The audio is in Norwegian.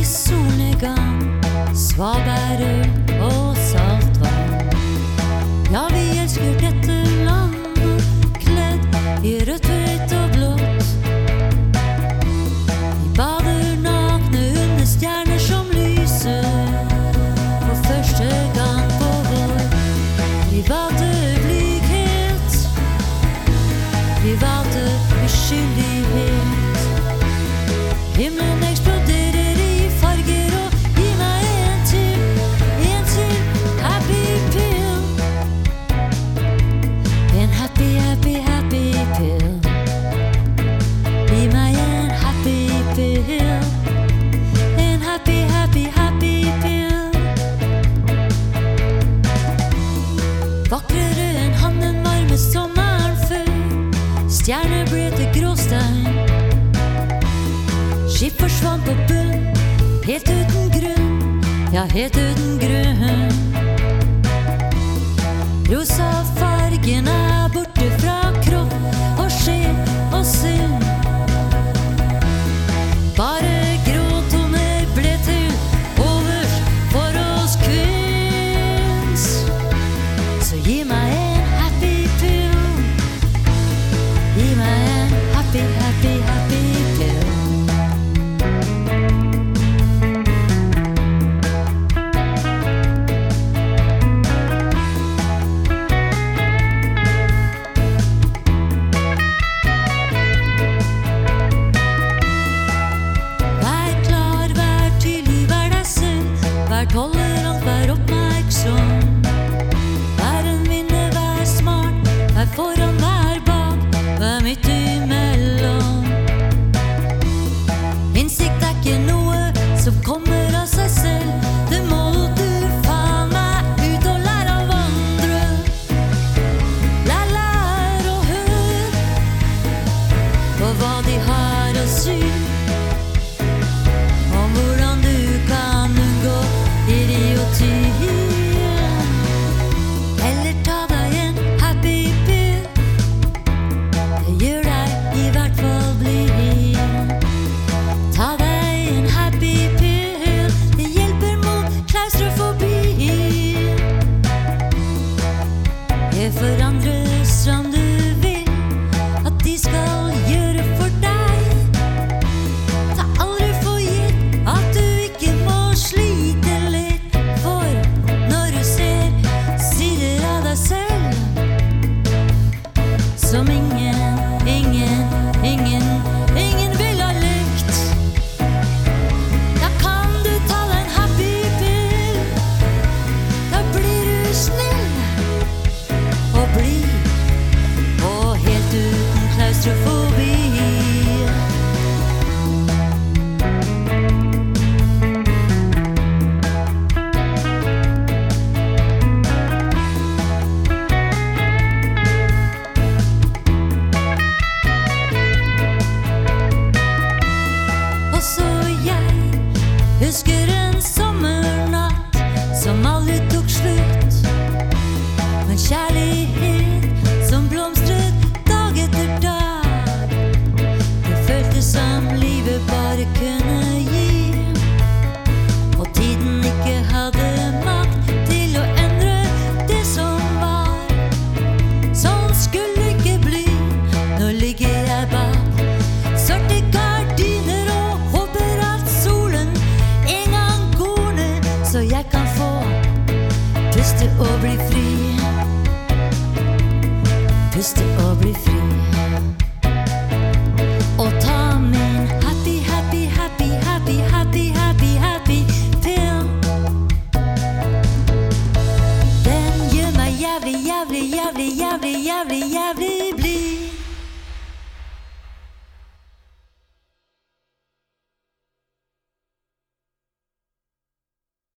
i solnedgang, svalbærøl og saltvann. Ja, vi elsker dette landet, kledd i rødt, hvitt og blått. Vi bader nakne under stjerner som lyser for første gang på vår private blyghet. Private uskyldighet. Stjerner ble til gråstein. Skip forsvant på bunn, helt uten grunn, ja, helt uten grunn. Rosa lyst til bli fri.